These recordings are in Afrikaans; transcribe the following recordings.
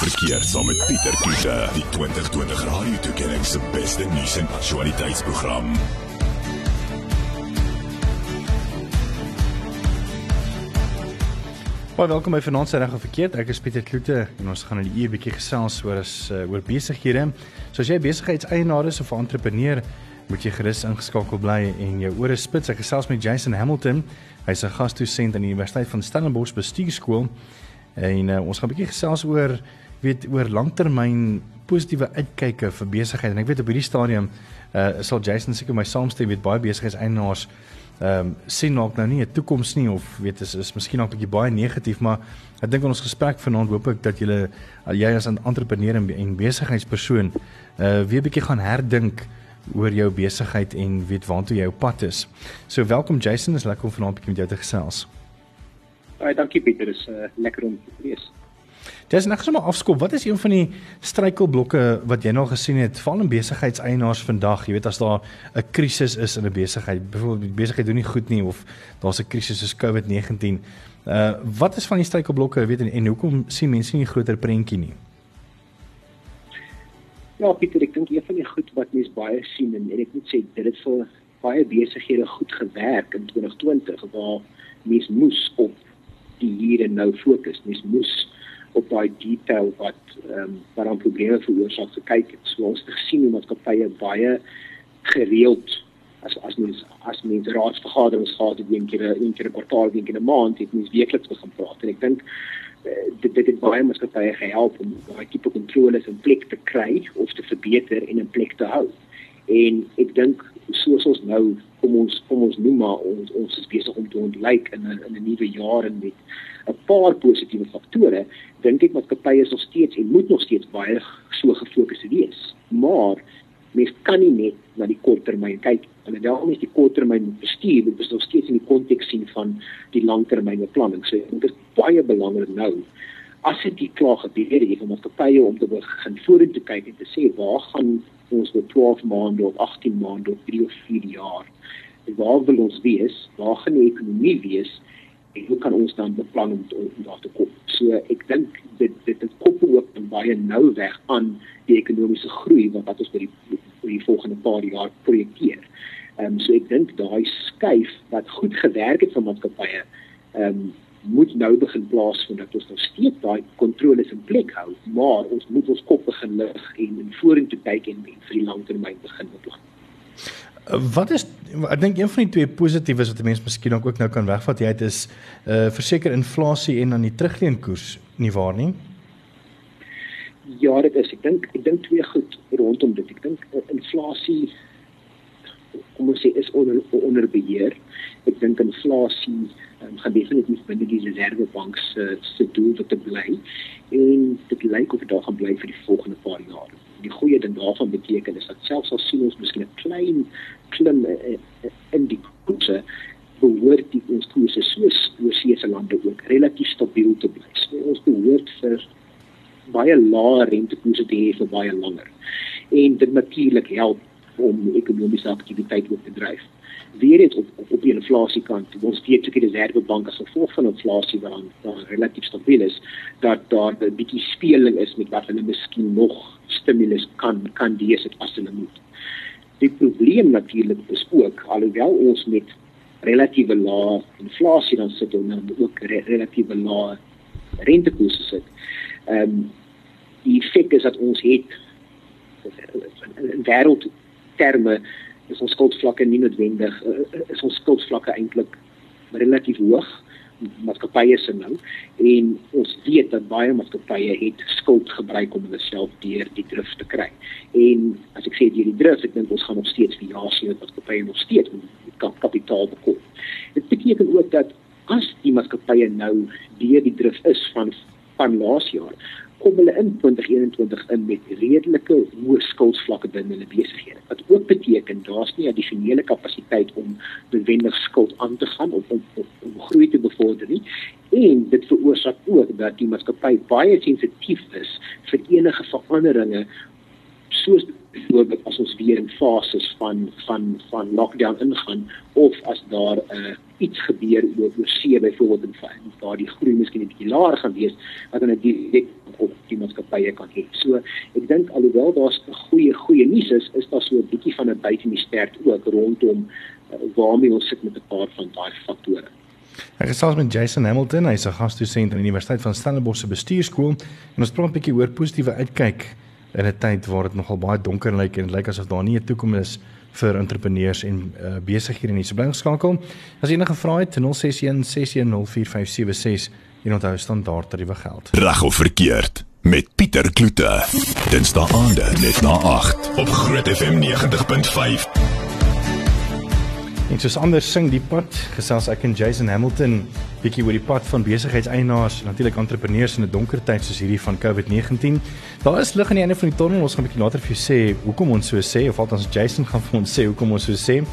verkeer saam met Pieter Kiefer, die 2020 Radio Tuigering se beste nuus en aktualiteitsprogram. Baie welkom by Vanaand se reg of verkeerd. Ek is Pieter Kloete en ons gaan in die uur bietjie gesels oor as uh, oor besighede. So as jy besigheidseienaar is of 'n entrepreneur, moet jy gerus ingeskakel bly en jou ore spits. Ek gesels met Jason Hamilton. Hy's 'n gasdosent aan die Universiteit van Stellenbosch Bestuurskool. En uh, ons gaan 'n bietjie gesels oor weet oor langtermyn positiewe uitkyke vir besigheid en ek weet op hierdie stadium uh sal Jason seker my saamstem met baie besigheidseienaars ehm um, sien nog nou nie 'n toekoms nie of weet is is miskien nog 'n bietjie baie negatief maar ek dink in ons gesprek vanaand hoop ek dat julle jy as 'n entrepreneur en, besigheidspersoon uh weer bietjie gaan herdink oor jou besigheid en weet waantoe jy op pad is. So welkom Jason, is lekker om vanaand 'n bietjie met jou te gesels. Baie dankie Pieter, dis uh, lekker om te wees. Dis net sommer afskop. Wat is een van die struikelblokke wat jy nou gesien het veral in besigheidseienaars vandag? Jy weet as daar 'n krisis is in 'n besigheid, byvoorbeeld die besigheid doen nie goed nie of daar's 'n krisis soos COVID-19. Uh wat is van die struikelblokke, weet en, en hoekom sien mense nie 'n groter prentjie nie? Ja, Pieter, ek dink een van die goed wat mense baie sien en, en ek moet sê dit het vir baie besighede goed gewerk in 2020 waar mense moes op die hier en nou fokus. Mens moes op daai detail wat ehm um, wat aan probleme veroorsaak gekyk het. So ons het gesien hoe maatskappye baie gereeld as as mens as mens raadsvergaderings gehad het een keer een keer 'n kwartaal, een keer 'n maand, het mens weekliks begin praat. En ek dink uh, dit dit het baie maatskappye gehelp om daai tipe kontroles in plek te kry of te verbeter en in plek te hou. En ek dink soos ons nou kom ons kom ons noem maar ons ons is besig om te ontlyk in 'n in 'n nuwe jaar en met 'n paar positiewe faktore, dink ek maatskappye is nog steeds en moet nog steeds baie so gefokus wees. Maar mens kan nie net na die korttermyn kyk. En daarom is die korttermyn bestuur, dit is nog steeds in die konteks sien van die langtermynbeplanning. So dit is baie belangrik nou as dit klaar gebeur het, om maatskappye om te begin vorentoe kyk en te sê waar gaan ons vir 12 maande of 18 maande of 3 of 4 jaar. Waar wil ons wees? Waar gaan die ekonomie wees? En hoe kan ons dan beplan om, om daar te kom? So ek dink dit dit het koppel ook baie nou weg aan die ekonomiese groei wat wat ons vir die vir die volgende paar jaar projekteer. Ehm um, so ek dink daai skuif wat goed gewerk het vir maatskappye ehm um, moet nou begin plaasvind dat ons nog steeds daai kontroles in plek hou, maar ons moet ons kop begin lig en vorentoe kyk en, en vir die langtermyn begin beplan. Wat is ek dink een van die twee positiefes wat 'n mens miskien ook nou kan wegvat jy het is uh verseker inflasie en dan die terugleenkoers nie waar nie? Ja, dit is ek dink ek dink twee goed rondom dit. Ek dink uh, inflasie kom ons sê is onder onder beheer. Ek dink inflasie um, gaan definitief binne die reservebank se se doel te bly en dit lyk of dit daar gaan bly vir die volgende paar jaar. Die goeie ding daarvan beteken is dat selfs al sien ons miskien 'n klein klim eh, eh, in die koerse behoort die ons koerse soos oorsese lande ook relatief stabiel te bly. So ons behoort vir baie lae rentekoerse te hê vir baie langer. En dit natuurlik help om ekonomiese aktiwiteit op te dryf weer dit op op, op die inflasiekant. Ons weet ook die reservebank as gevolg van inflasie wat dan, relatief stabiel is, dat daar 'n bietjie speling is met wat hulle miskien nog stimulus kan kan dees het as hulle moet. Die probleem natuurlik is ook alhoewel ons met relatiewe lae inflasie dan sit en dan ook re relatiewe lae rentekoerse sit. Ehm um, die effek is dat ons het in wêreldterme is ons skuldvlakke nie noodwendig uh, is ons skuldvlakke eintlik relatief hoog maatskappye se nou en ons weet dat baie maatskappye het skuld gebruik om hulle self deur die drif te kry. En as ek sê deur die drif, ek dink ons gaan nog steeds vir jare sien dat maatskappye nog steeds kap kapitaal bekom. Dit beteken ook dat as die maatskappye nou deur die drif is van van laas jaar, kom hulle in 2021 in met redelike hoë skuldvlakke binne hulle besighede. Wat ook beteken daar's nie addisionele kapasiteit om bewendig skuld aan te gaan of om, om, om groei te bevorder nie. En dit veroorsaak ook dat die maatskappy baie sensitief is vir enige veranderinge soos byvoorbeeld as ons weer in fases van van van lockdown ingaan of as daar 'n uh, iets gebeur oor oorsee byvoorbeeld in waar die groei miskien 'n bietjie laer gaan wees wat dan 'n direk op die maatskappy maatskappye kan hê. So ek dink alhoewel daar's 'n goeie goeie nuus is, is daar so 'n bietjie van 'n byt in die stert ook rondom uh, waarmee ons sit met 'n paar van daai faktore. Ek gesels met Jason Hamilton, hy's 'n gasdosent aan Universiteit van Stellenbosch se bestuurskool en ons praat 'n bietjie oor positiewe uitkyk in 'n tyd waar dit nogal baie donker lyk en dit lyk asof daar nie 'n toekoms is vir entrepreneurs en uh, besighede nie. So bly geskakel. As enige vrae het, 061 6104576 en onthou standaard tariewe geld. Reg of verkeerd met Pieter Kloete. Dinsdae aande net na 8 op Groot FM 90.5. En soos anders sing die pad, gesels ek en Jason Hamilton bietjie oor die pad van besigheidseienaars, natuurlik entrepreneurs in 'n donker tyd soos hierdie van COVID-19. Daar is lig aan die einde van die tonnel. Ons gaan bietjie later vir jou sê hoekom ons so sê of althans Jason gaan vir ons sê hoekom ons so sê.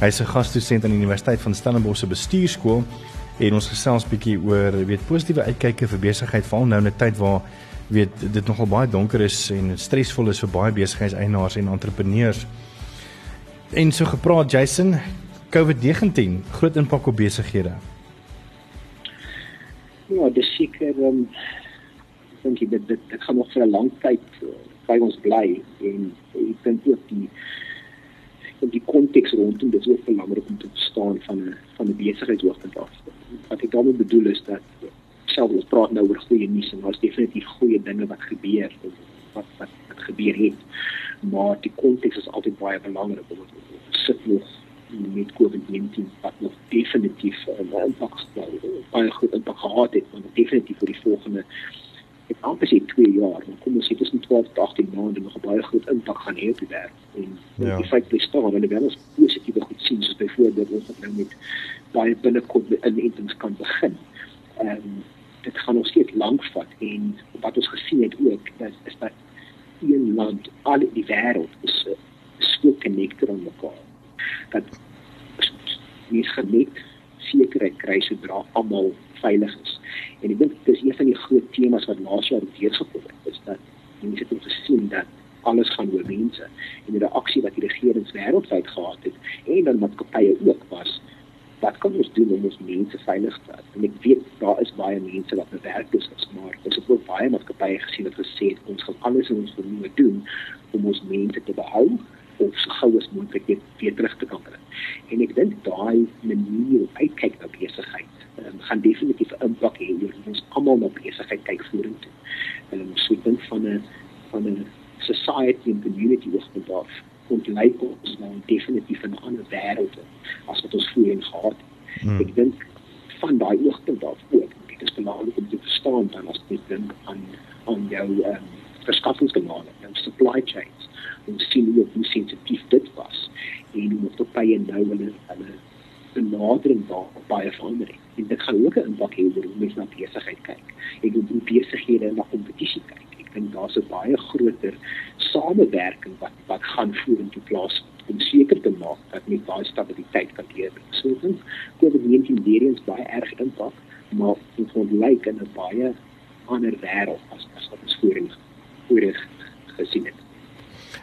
Hy's 'n gasdosent aan die Universiteit van Stellenbosch se bestuurskool en ons gesels bietjie oor weet positiewe uitkyke vir besigheid veral nou in 'n tyd waar weet dit nogal baie donker is en stresvol is vir baie besigheidseienaars en entrepreneurs. En so gepraat Jason, COVID-19 groot impak op besighede? Ja, dis seker ehm um, dink ek dit dit gaan nog vir 'n lang tyd uh, by ons bly en ek dink ook die en die konteks rondom dit is ook belangrik om te verstaan van 'n van 'n besigheidsoogpunt af. Wat ek daarmee bedoel is dat selfs ons praat nou oor goeie nuus en daar's definitief goeie dinge wat gebeur wat wat wat gebeur het. Maar die konteks is altyd baie belangrik om sit nog met COVID-19 wat nog definitief 'n uh, impak baie groot impak gehad het, maar definitief vir die volgende ek amper sê 2 jaar, maar kom ons sê tussen 12 en 18 maande nog 'n baie groot impak gaan hê op die wêreld. En ja. die feit bly staan en wel ons positiewe goed sien soos byvoorbeeld ons het nou met baie binnekort in intens kan begin. Ehm um, dit gaan ons steeds lank vat en wat ons gesien het ook dat is dat een land al die wêreld is so connected aan mekaar dat mens genet sekerheid kry sodra almal veilig is. En ek dink dis een van die groot temas wat laas jaar deurgekom het, is dat mense het gesien dat alles gaan oor mense en die reaksie wat die regerings wêreldwyd gehad het en dan maatskappye ook was wat kan ons doen om ons mense veilig te hou? Ek weet daar is baie mense wat bewerkloos is, maar ons het ook baie maatskappye gesien wat gesê het ons gaan alles in ons vermoë doen om ons mense te behou of so gou as moontlik weer, weer terug te kan bring. En ek dink daai manier om uitkyk na besigheid um, gaan definitief 'n impak hê oor ons almal na besigheid kyk vorentoe. En um, so dink van 'n van 'n society and community wat van daar komt lyk ons nou definitief 'n ander wêreld as wat ons voorheen gehad het. Hmm. Ek dink van daai oogpunt af ook. Dit is belangrik om te verstaan dan as jy dink aan aan jou um, verskaffingskanale, jou supply chains om sien hoe sensitief dit was en hoe op baie nou hulle hulle benadering daar baie verander het. En dit gaan ook 'n impak hê oor hoe mense na besigheid kyk. Ek dink hoe besighede na kompetisie kyk. Ek dink daar's 'n baie groter samewerking wat wat gaan vorentoe plaas om seker te maak dat net daai stabiliteit kan hier. So ek dink COVID-19 weer eens baie erg impak, maar dit word lyk in 'n baie ander wêreld as as wat ons voorheen voorheen gesien het.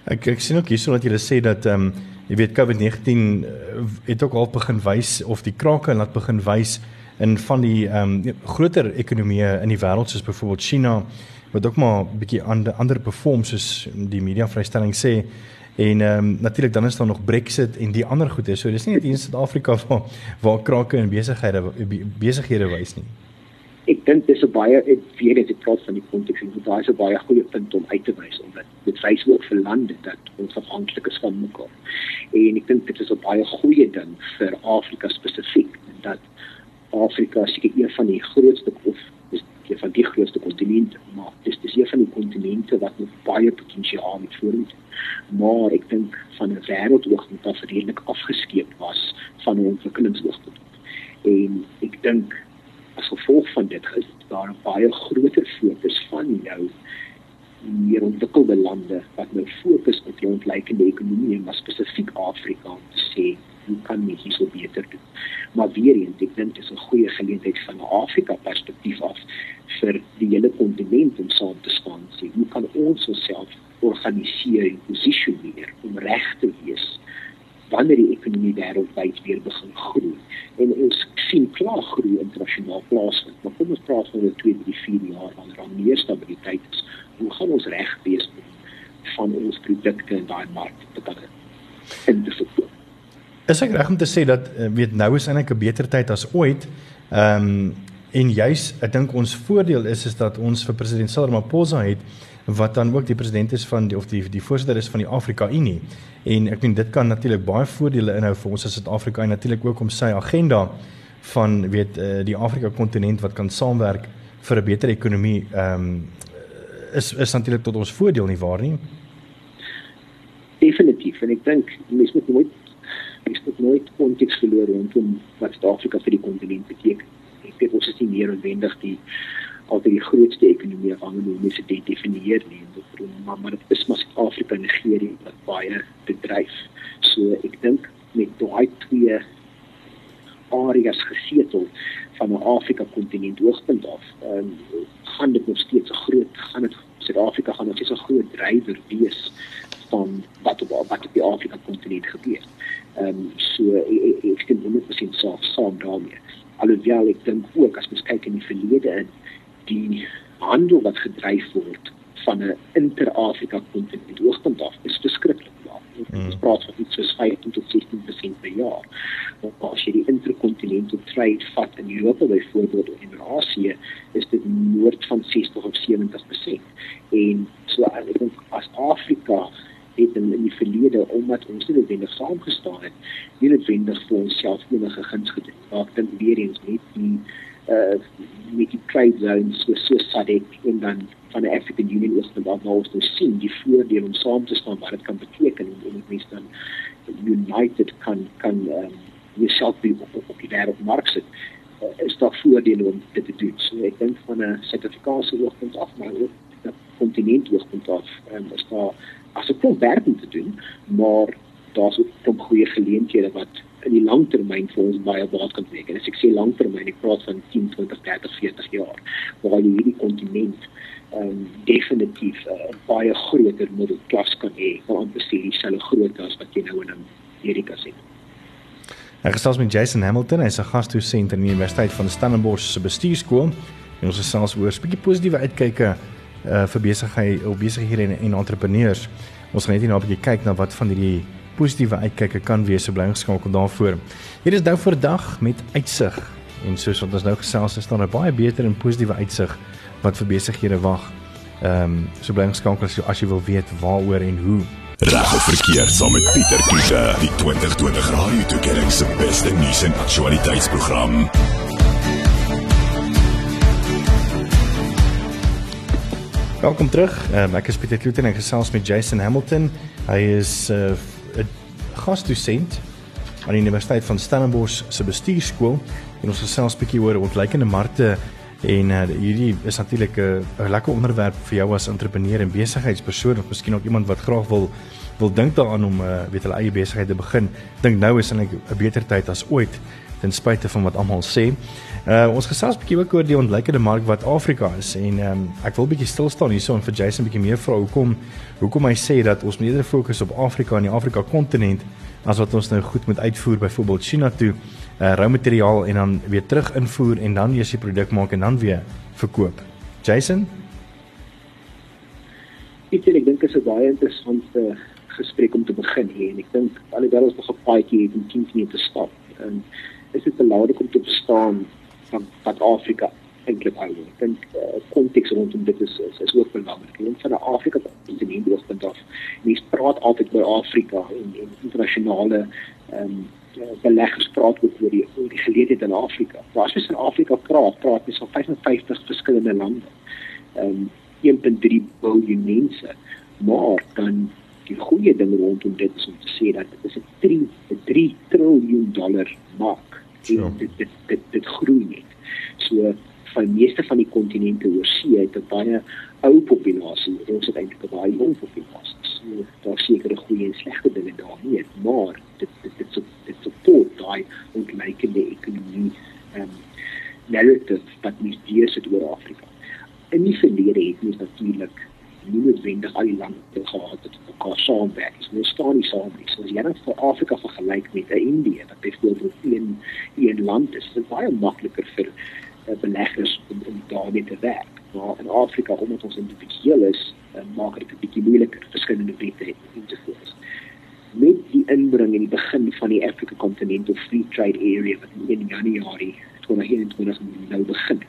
Ek ek sien ook hierso dat jy sê dat ehm um, jy weet COVID-19 uh, het ook al begin wys of die krake laat begin wys in van die ehm um, groter ekonomieë in die wêreld soos byvoorbeeld China wat ook maar 'n bietjie ander ander perform soos die media vrystelling sê en ehm um, natuurlik dan is daar nog Brexit en die ander goede. So dis nie net in Suid-Afrika waar waar krake en besighede besighede wys nie ek dink dis 'n baie ek weet dit praat van die konteks en daai is 'n baie goeie punt om uit te wys omdat dit wys ook vir lande dat ons afhanklik is van mekaar. En ek dink dit is 'n baie goeie ding vir Afrika spesifiek dat Afrika seker een van die grootste of is een van die grootste kontinente, maar dis dis een van die kontinente wat nog baie potensiaal het vorentoe. Maar ek dink van 'n wêreldoogpunt af redelik afgeskeep was van 'n ontwikkelingsoogpunt. En ek dink as gevolg van dit is daar 'n baie groter fokus van jou meer ontwikkelde lande wat nou fokus op die ontleikende ekonomie en maar spesifiek Afrika te sê hoe kan ons hierso beter doen. Maar weer eens, ek dink dit is 'n goeie geleentheid van 'n Afrika perspektief af vir die hele kontinent om saam te staan sê hoe kan ons onsself organiseer en posisioneer om reg te wees wanneer die ekonomie wêreldwyd weer begin groei. En ons sien klaar groei internasionaal plaasvind. Maar kom ons praat oor 2, 3, 4 jaar wanneer daar meer stabiliteit is. Hoe gaan ons reg wees van ons produkte in daai mark te kan in verkoop. Is ek reg om te sê dat eh, weet nou is eintlik 'n beter tyd as ooit? Ehm um, en juis ek dink ons voordeel is is dat ons vir president Cyril Ramaphosa het wat dan ook die president is van die of die die voorsitter is van die Afrika Unie. En ek dink dit kan natuurlik baie voordele inhou vir ons as Suid-Afrika en natuurlik ook om sy agenda van weet uh, die Afrika kontinent wat kan saamwerk vir 'n beter ekonomie ehm um, is is natuurlik tot ons voordeel nie waar nie. Definitief en ek dink mense moet nooit mense moet nooit konteks verloor rondom wat Suid-Afrika vir die kontinent beteken. Ek dink ons is nie meer noodwendig die altyd die grootste ekonomie afhangende hoe mense dit definieer nie maar maar dit is maar Suid-Afrika en Nigerië wat baie bedryf. So ek dink met daai twee areas gesetel van 'n Afrika kontinent hoogtepunt af, ehm um, gaan dit nog steeds 'n groot gaan dit Suid-Afrika gaan nog steeds 'n groot drywer wees van wat op wat op die Afrika kontinent gebeur. Ehm um, so ek, ek stem 100% saam saam daarmee. Alhoewel ek dink ook as mens kyk in die verlede in die handel wat gedryf word van 'n inter-Afrika kontinent hoogtepunt af is verskriklik laag. Hmm. Ons praat van iets soos 15 tot 16% per jaar. Maar as jy die intercontinental trade vat in Europa byvoorbeeld of in Asië, is dit noord van 60 of 70%. En so ek dink as Afrika het in, in die verlede omdat ons nie noodwendig saamgestaan het, nie noodwendig vir onsself enige guns gedoen. Maar ek dink weer eens net die uh met die trade zones so so SADC en dan van die African Union is dan nou ons nou sien die voordeel om saam te staan wat dit kan beteken en en mens dan united kan kan um, jouself be op, op die wêreldmark sit uh, is daar voordele om dit te doen. So ek dink van 'n Suid-Afrikaanse oogpunt af maar ook 'n kontinent oogpunt af um, is daar as 'n klomp werk om te doen, maar daar's ook 'n goeie geleenthede wat in die langtermyn vir ons baie baat kan wees. En as ek sê langtermyn, ek praat van 10, 20, 30, 40 jaar waar jy hierdie kontinent ehm um, definitief 'n uh, baie groter middelklas kan hê, want dit is dieselfde grootte as wat jy nou in Amerika sien. Ek gesels met Jason Hamilton, hy's 'n gasdosent aan die Universiteit van Stellenbosch se bestuurskool. En ons gesels oor 'n bietjie positiewe uitkyke uh vir besigheid of besighede en, en entrepreneurs. Ons gaan net nou 'n bietjie kyk na wat van hierdie positiewe uitkyke kan wees so bly geskakel daarvoor. Hier is nou vir dag met uitsig. En soos wat ons nou gesels het, staan daar baie beter en positiewe uitsig wat vir besighede wag. Ehm um, so bly geskakel as jy as jy wil weet waaroor en hoe. Reg of verkeerd saam met Pieter Kiefer, die 2020 Radio Tuigering se beste nuus en aktualiteitsprogram. Welkom terug. Um, ek is Pieter Kloeten en gesels met Jason Hamilton. Hy is 'n gasdosent aan die Universiteit van Stellenbosch se bestuurskool en ons gesels 'n bietjie oor ontleikende markte en uh, hierdie is natuurlik 'n uh, lekker onderwerp vir jou as entrepreneur en besigheidspersoon of miskien ook iemand wat graag wil wil dink daaraan om uh, weet hulle eie besigheid te begin. Dink nou is eintlik 'n beter tyd as ooit ten spyte van wat almal sê. Uh ons gesels 'n bietjie ook oor die ontleikende mark wat Afrika is en um, ek wil bietjie stil staan hierso en vir Jason bietjie meer vra hoekom hoekom hy sê dat ons eerder fokus op Afrika en die Afrika kontinent as wat ons nou goed moet uitvoer byvoorbeeld China toe uh rou materiaal en dan weer terug invoer en dan eers die produk maak en dan weer verkoop. Jason Ek dink dit is 'n baie interessante gesprek om te begin hier en ek dink alhoewel ons nog 'n paadjie het om 10 minute te stap. En is dit belangrik om te verstaan van wat Afrika eintlik hou. Ek dink uh, konteks rondom dit is is, is ook belangrik. Een van die Afrika kontinent wat van daar mense praat altyd oor Afrika en, en internasionale ehm um, beleggers praat ook oor die oor die geleenthede in Afrika. Maar as jy in Afrika praat, praat jy van 55 verskillende lande. Ehm um, 1.3 miljard mense. Maar dan die goeie ding rondom dit is om te sê dat dit is 'n 3 'n 3 triljoen dollar mark Ja. dit dit dit dit groei net. So van meeste van die kontinente oor see het 'n baie ou populasie, ons het eintlik 'n baie jong populasie. So daar seker goeie en slegte dinge daar nie, maar dit dit dit dit tot daai ontleikende ekonomie ehm um, narrative wat mens hier sit oor Afrika. In die verlede het mens natuurlik nie noodwendig al die lande gehad het wat mekaar saamwerk. Ons moet staan nie saam nie. So as jy net vir Afrika vergelyk met 'n Indië wat byvoorbeeld een een land is, is dit baie makliker vir uh, beleggers om om daarmee te werk. Maar in Afrika omdat ons individueel is, uh, maak dit 'n bietjie moeiliker verskillende wette en so voort. Met die inbreng in die begin van die Africa Continental Free Trade Area wat in Januarie 2021 nou begin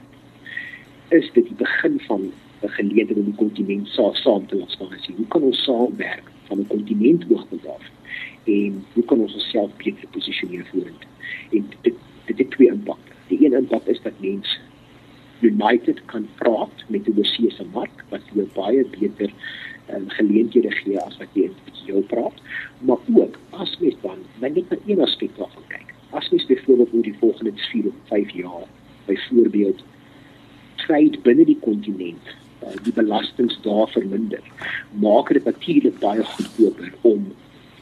is dit die begin van 'n geleentheid om die kontinent saam saam te laat staan. Hoe kan ons saamwerk van 'n kontinent hoogtepunt af? En hoe kan ons onsself beter posisioneer vorentoe? En dit dit twee impakte. Die een impak is dat mense United kan praat met die oorseese mark wat vir baie beter um, geleenthede gee as wat jy jou praat, maar ook as mens dan net na een aspek daarvan kyk. As mens byvoorbeeld oor die volgende 4 of 5 jaar byvoorbeeld trade binne die kontinent die belastings daar verminder, maak dit natuurlik baie goedkoper om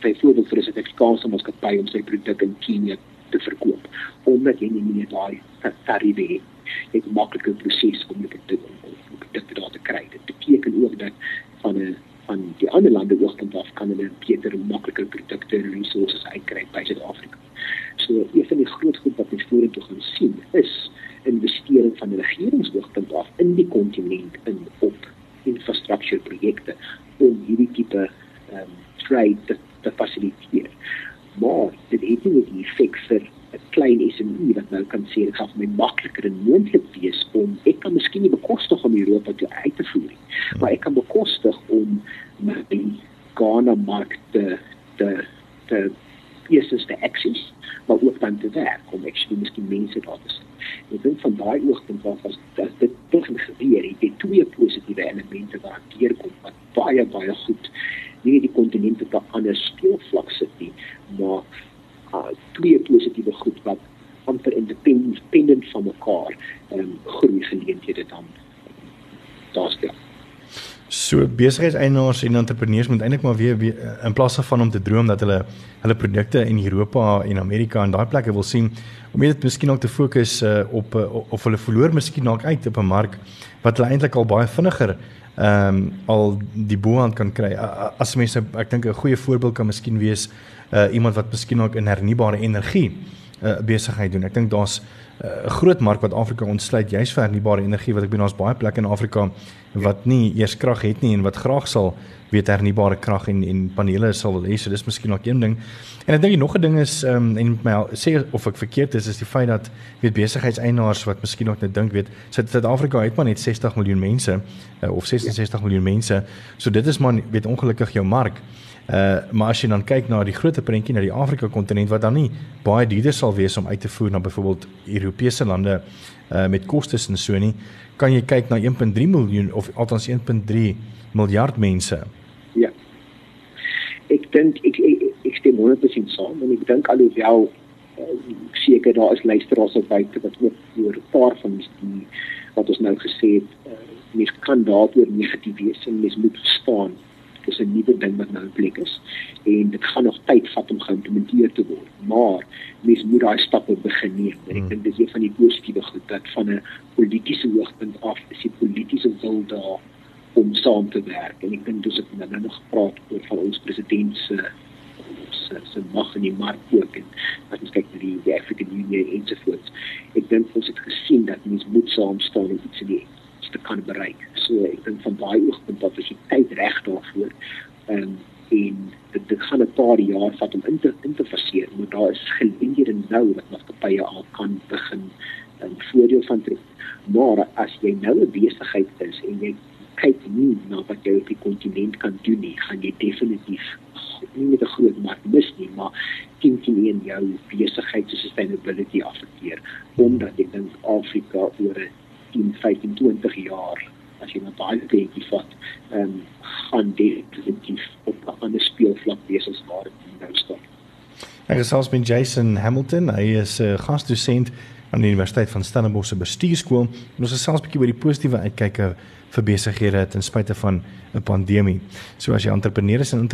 byvoorbeeld vir 'n Suid-Afrikaanse maatskappy om sy produk in Kenia te verkoop omdat jy nie meer daai tariewe het het 'n makliker proses om dit te om dit te daar te kry. Dit beteken ook dat van 'n van die ander lande oogpunt af kan hulle beter en makliker produkte en resources uitkry by Suid-Afrika. So een van die groot goed wat ons vorentoe gaan sien is investering van regeringsoogpunt af in die kontinent in op infrastruktuur projekte om hierdie tipe ehm um, trade te, te fasiliteer. Maar dit het nie die effek vir klein SME wat nou kan sê dit gaan vir my makliker en moontlik wees om ek kan miskien nie bekostig om Europa toe uit te voer nie, maar ek kan bekostig om my Ghana mark te te te eerstens te access, maar ook dan te werk om actually miskien mense daar te sien. Ek dink van daai oogpunt af as dat dit tog gebeur, het jy twee positiewe elemente wat deurkom wat baie baie goed nie die kontinent op 'n ander speelvlak sit nie, maar uh, twee positiewe goed wat amper independent van mekaar ehm um, groei geleenthede dan daar stel. So besigheidseienaars en entrepreneurs moet eintlik maar weer, weer in plaas van om te droom dat hulle hulle produkte in Europa en Amerika en daai plekke wil sien om dit miskien ook te fokus uh, op uh, of hulle verloor miskien dalk uit op 'n mark wat hulle eintlik al baie vinniger ehm um, al die boehand kan kry. As mense ek dink 'n goeie voorbeeld kan miskien wees uh, iemand wat miskien ook in hernubare energie uh, besigheid doen. Ek dink daar's 'n uh, groot mark wat Afrika ontsluit juis vir hernubare energie wat ek bedoel daar's baie plekke in Afrika wat nie eers krag het nie en wat graag sal weet hernubare krag en en panele sal wil hê. So dis miskien ook een ding. En ek dink nog 'n ding is ehm um, en my sê of ek verkeerd is is die feit dat weet besigheidseienaars wat miskien ook net dink weet Suid-Afrika het maar net 60 miljoen mense uh, of 66 ja. miljoen mense. So dit is maar weet ongelukkig jou mark. Uh maar as jy dan kyk na die groter prentjie na die Afrika kontinent wat dan nie baie duurder sal wees om uit te voer na byvoorbeeld Europese lande uh met kostes en so nie, kan jy kyk na 1.3 miljoen of althans 1.3 miljard mense. Ek dink ek ek, ek stem 100% saam en ek dink alhoewel uh, seker daar is luisteraars op buite wat ook oor 'n paar van die wat ons nou gesê het uh, mens kan daaroor negatief wees en mens moet verstaan dis 'n nuwe ding wat nou in plek is en dit gaan nog tyd vat om geïmplementeer te word maar mens moet daai stappe begin neem. En ek hmm. dink dis een van die positiewe goed dat van 'n politieke hoogtepunt af is die politieke wil daar om saam te werk. En ek dink dis ek nou nog gepraat oor van ons president se se se mag in die mark ook en as ons kyk na die, die African Union en so voort ek dink ons het gesien dat mens moet saam staan en iets die te kan bereik. So ek dink van daai oogpunt dat as jy tyd reg daarvoor. Um, en dit, dit gaan 'n paar jaar vat om in te in te faseer maar daar is geleenthede nou wat maatskappye al kan begin 'n voordeel van trek. Maar as jy nou 'n besigheid is en jy kyk nie na wat jy op die kontinent kan doen nie, gaan jy definitief nie met 'n groot mark mis nie, maar teen teen jou besigheid se sustainability afekteer omdat ek dink Afrika oor 10, 15, 20 jaar as jy na baie dinge vat, ehm um, gaan definitief op 'n ander speelvlak wees as waar dit nou staan. Ek gesels met Jason Hamilton, hy is 'n uh, gasdosent aan die Universiteit van Stellenbosch bestuurskool. Ons gesels 'n bietjie oor die positiewe uitkyke vir besighede ten spyte van 'n pandemie. So as jy entrepreneur is en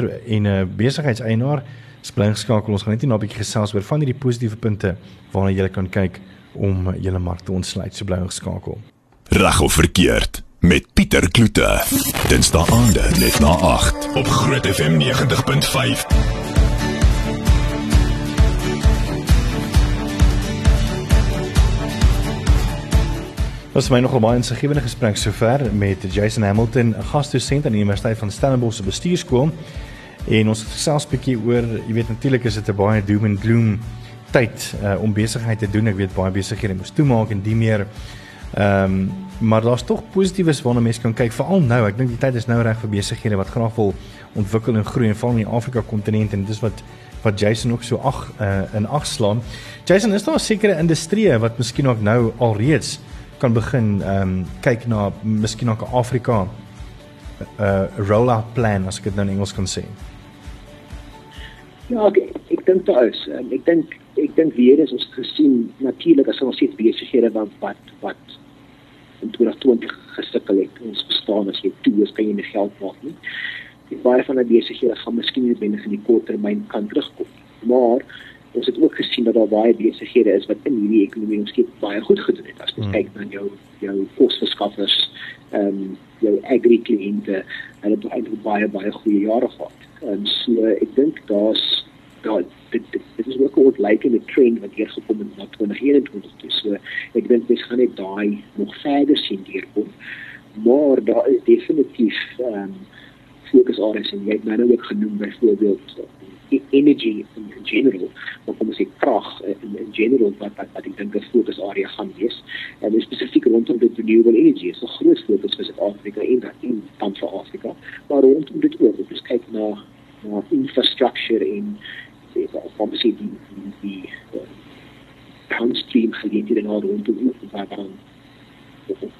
'n besigheidseienaar, bly geskakel. Ons gaan net 'n bietjie gesels oor van hierdie positiewe punte waarna jy kan kyk om julle mark te ontsluit. So bly geskakel. Reg of verkeerd met Pieter Kloete. Dinsdae aande net na 8 op Groot FM 90.5. Was my nogal baie insiggewende gesprek sover met Jason Hamilton, 'n gasdosent aan die Universiteit van Stellenbosch se bestuurskool. En ons het gesels 'n bietjie oor, jy weet natuurlik is dit 'n baie doom and gloom tyd uh, om besigheid te doen. Ek weet baie besighede moet toemaak en die meer ehm um, maar daar's tog positiefs waarna mense kan kyk veral nou. Ek dink die tyd is nou reg vir besighede wat graag wil ontwikkel en groei en veral in die Afrika kontinent en dis wat wat Jason ook so ag uh, in ag slaan. Jason, is daar sekere industrie wat miskien ook nou alreeds kan begin ehm um, kyk na miskien ook Afrika 'n uh, rollout plan as ek dit nou in Engels kan sê. Ja, ek, ek dink daar is. Um, ek dink ek dink weer is ons gesien natuurlik as ons steeds besighede wat wat wat in 2020 gesukkel het. Ons bestaan as jy toe is kan jy nie geld maak nie. Die baie van die besighede gaan miskien nie binne in die kort termyn kan terugkom. Maar ons het ook gesien dat daar baie besighede is wat in hierdie ekonomie ons skep baie goed gedoen het. As jy hmm. kyk na jou jou kosverskaffers, ehm um, jou agri kliënte, hulle het eintlik baie baie goeie jare gehad. En so ek dink daar's daar dit, dit is ook 'n ontleikende trend wat hier gekom het na 2021 toe. So ek dink dis gaan net daai nog verder sien deurkom. Maar daar is definitief ehm um, fokusareas en jy het nou ook genoem byvoorbeeld E-, energy in general maar kom ons sê krag in, in general wat wat, wat ek dink 'n fokus area gaan wees en spesifiek rondom die renewable energy is 'n groot fokus vir Suid-Afrika en dan in dan vir Afrika maar rondom dit ook ons kyk na na infrastructure en van die die die, die uh, downstream geleenthede en al rondom waar dan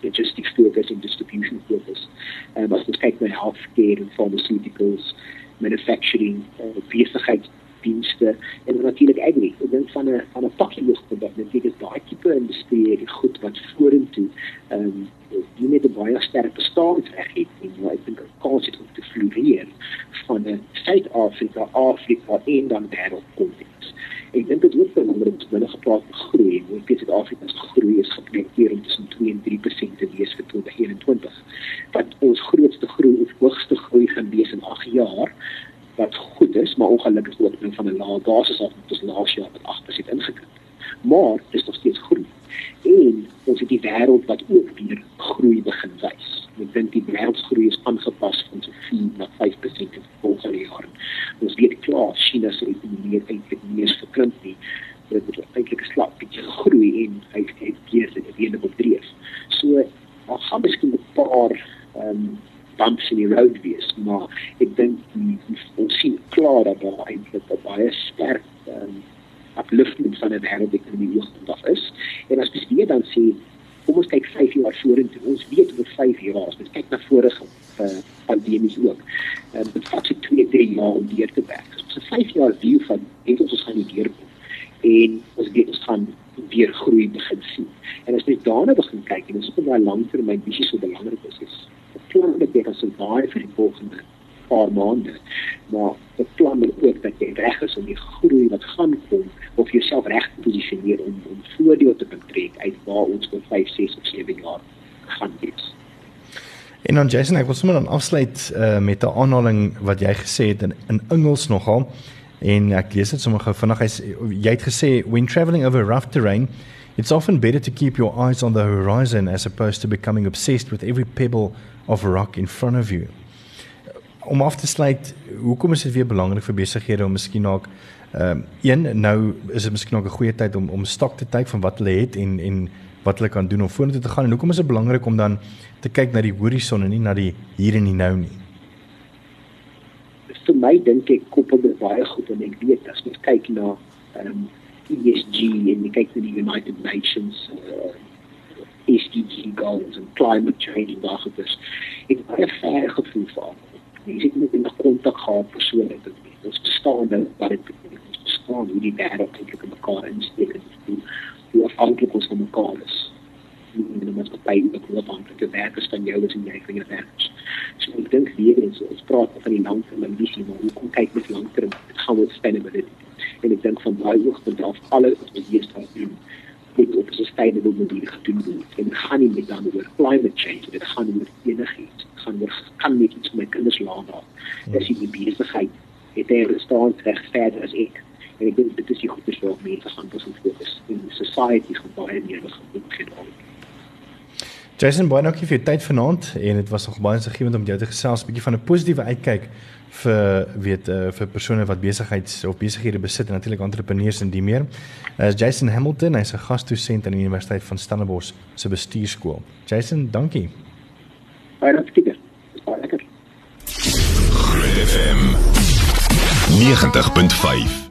logistics focus en distribution focus. Um, as ons kyk na healthcare en pharmaceuticals, manufacturing, uh, besigheidsdienste en natuurlik agri. Ek dink van 'n van 'n pakkie hoogte dat dit is daai tipe industrie die goed wat vorentoe ehm um, die net 'n baie sterk bestaansreg het en nou ek dink kans het om te floreer van 'n Suid-Afrika, Afrika en dan wêreldkonteks. Ek dink dit belangrik om te binne gepraat groei. Ons weet Suid-Afrika se groei is geprojekteer om tussen 2 en 3% te wees vir 2021. Wat ons grootste groei of hoogste groei gaan wees in 8 jaar wat goed is, maar ongelukkig ook ding van 'n lae basis af met ons laas jaar met 8% ingekrimp. Maar dis nog steeds groei. En ons het die wêreld wat ook weer groei begin wys. Ek dink die wêreldgroei is aangepas van so 4 na 5% in volgende jare. Ons weet klaar China se ekonomie eintlik nie eens verkrimp nie. Dit het eintlik 'n slag bietjie groei en hy het keer se die op dreef. So ons gaan miskien 'n paar ehm um, bumps in die road wees, maar ek dink ons sien klaar dat daar eintlik 'n baie sterk ehm um, upliftment van 'n wêreldekonomie hoogtedag is. En as jy weer dan sien kom ons kyk 5 jaar weet oor 5 jaar, ons kyk na vorige uh, pandemies ook. Uh, dit vat se 2, 3 jaar om deur te werk. So 'n 5 jaar view van dit ons gaan deurkom. En ons weet ons gaan weer groei begin sien. En as jy daarna begin kyk en ons op 'n langtermyn visie so belangrik is, is plan dat jy kan survive vir die volgende paar maande. Maar die plan is ook dat jy reg is om die groei wat gaan kom of jouself reg te posisioneer om om voordeel te betrek uit waar ons oor 5, 6 of 7 jaar gaan wees. En dan Jason, ek wil sommer dan afsluit uh, met 'n aanhaling wat jy gesê het in in Engels nogal. En ek lees dit sommer gou vinnig. Jy het gesê when travelling over rough terrain It's often better to keep your eyes on the horizon as opposed to becoming obsessed with every pebble of rock in front of you. Om af te sluit, hoekom is dit weer belangrik vir besighede om miskien ook ehm um, een nou is dit miskien ook 'n goeie tyd om om stok te kyk van wat hulle het en en wat hulle kan doen om vorentoe te gaan en hoekom is dit belangrik om dan te kyk na die horison en nie na die hier en die nou nie. Vir my dink ek koppel dit baie goed en ek weet as mens kyk na ehm um, ESG en jy kyk na die United Nations uh, SDG goals en climate change en daardie dus ek het baie ver gevoel van jy sit net in kontak gehad persoonlik dit ons bestaan dan wat dit ons bestaan hoe die wêreld eintlik in mekaar insteek en hoe hoe afhanklik ons van mekaar is. En dan moet baie ook hoe afhanklik die werk is van jou as en jy van jou werk so ek dink weer eens ons praat van die langtermyn visie maar hoe kom kyk met langtermyn gaan we sustainability. En ek dink van daai oogpunt af alle wat ons hier staan doen moet op sustainable manier gedoen word. En gaan nie met dan oor climate change dit gaan oor enigiets. Gaan oor kan net iets met kinders laat daar dis die besigheid. Het hy gestaan reg verder as ek? En ek dink dit is die goeie wat mense gaan fokus in society gaan baie meer begin doen Jason, baie dankie vir jou tyd vanaand en dit was nog baie insiggewend om jou te gesels 'n bietjie van 'n positiewe uitkyk vir weet uh, vir persone wat besigheids of besighede besit en natuurlik entrepreneurs en die meer. As uh, Jason Hamilton, hy's 'n gasdosent aan die Universiteit van Stellenbosch se bestuurskool. Jason, dankie. Baie dankie. Baie lekker. Groot FM 90.5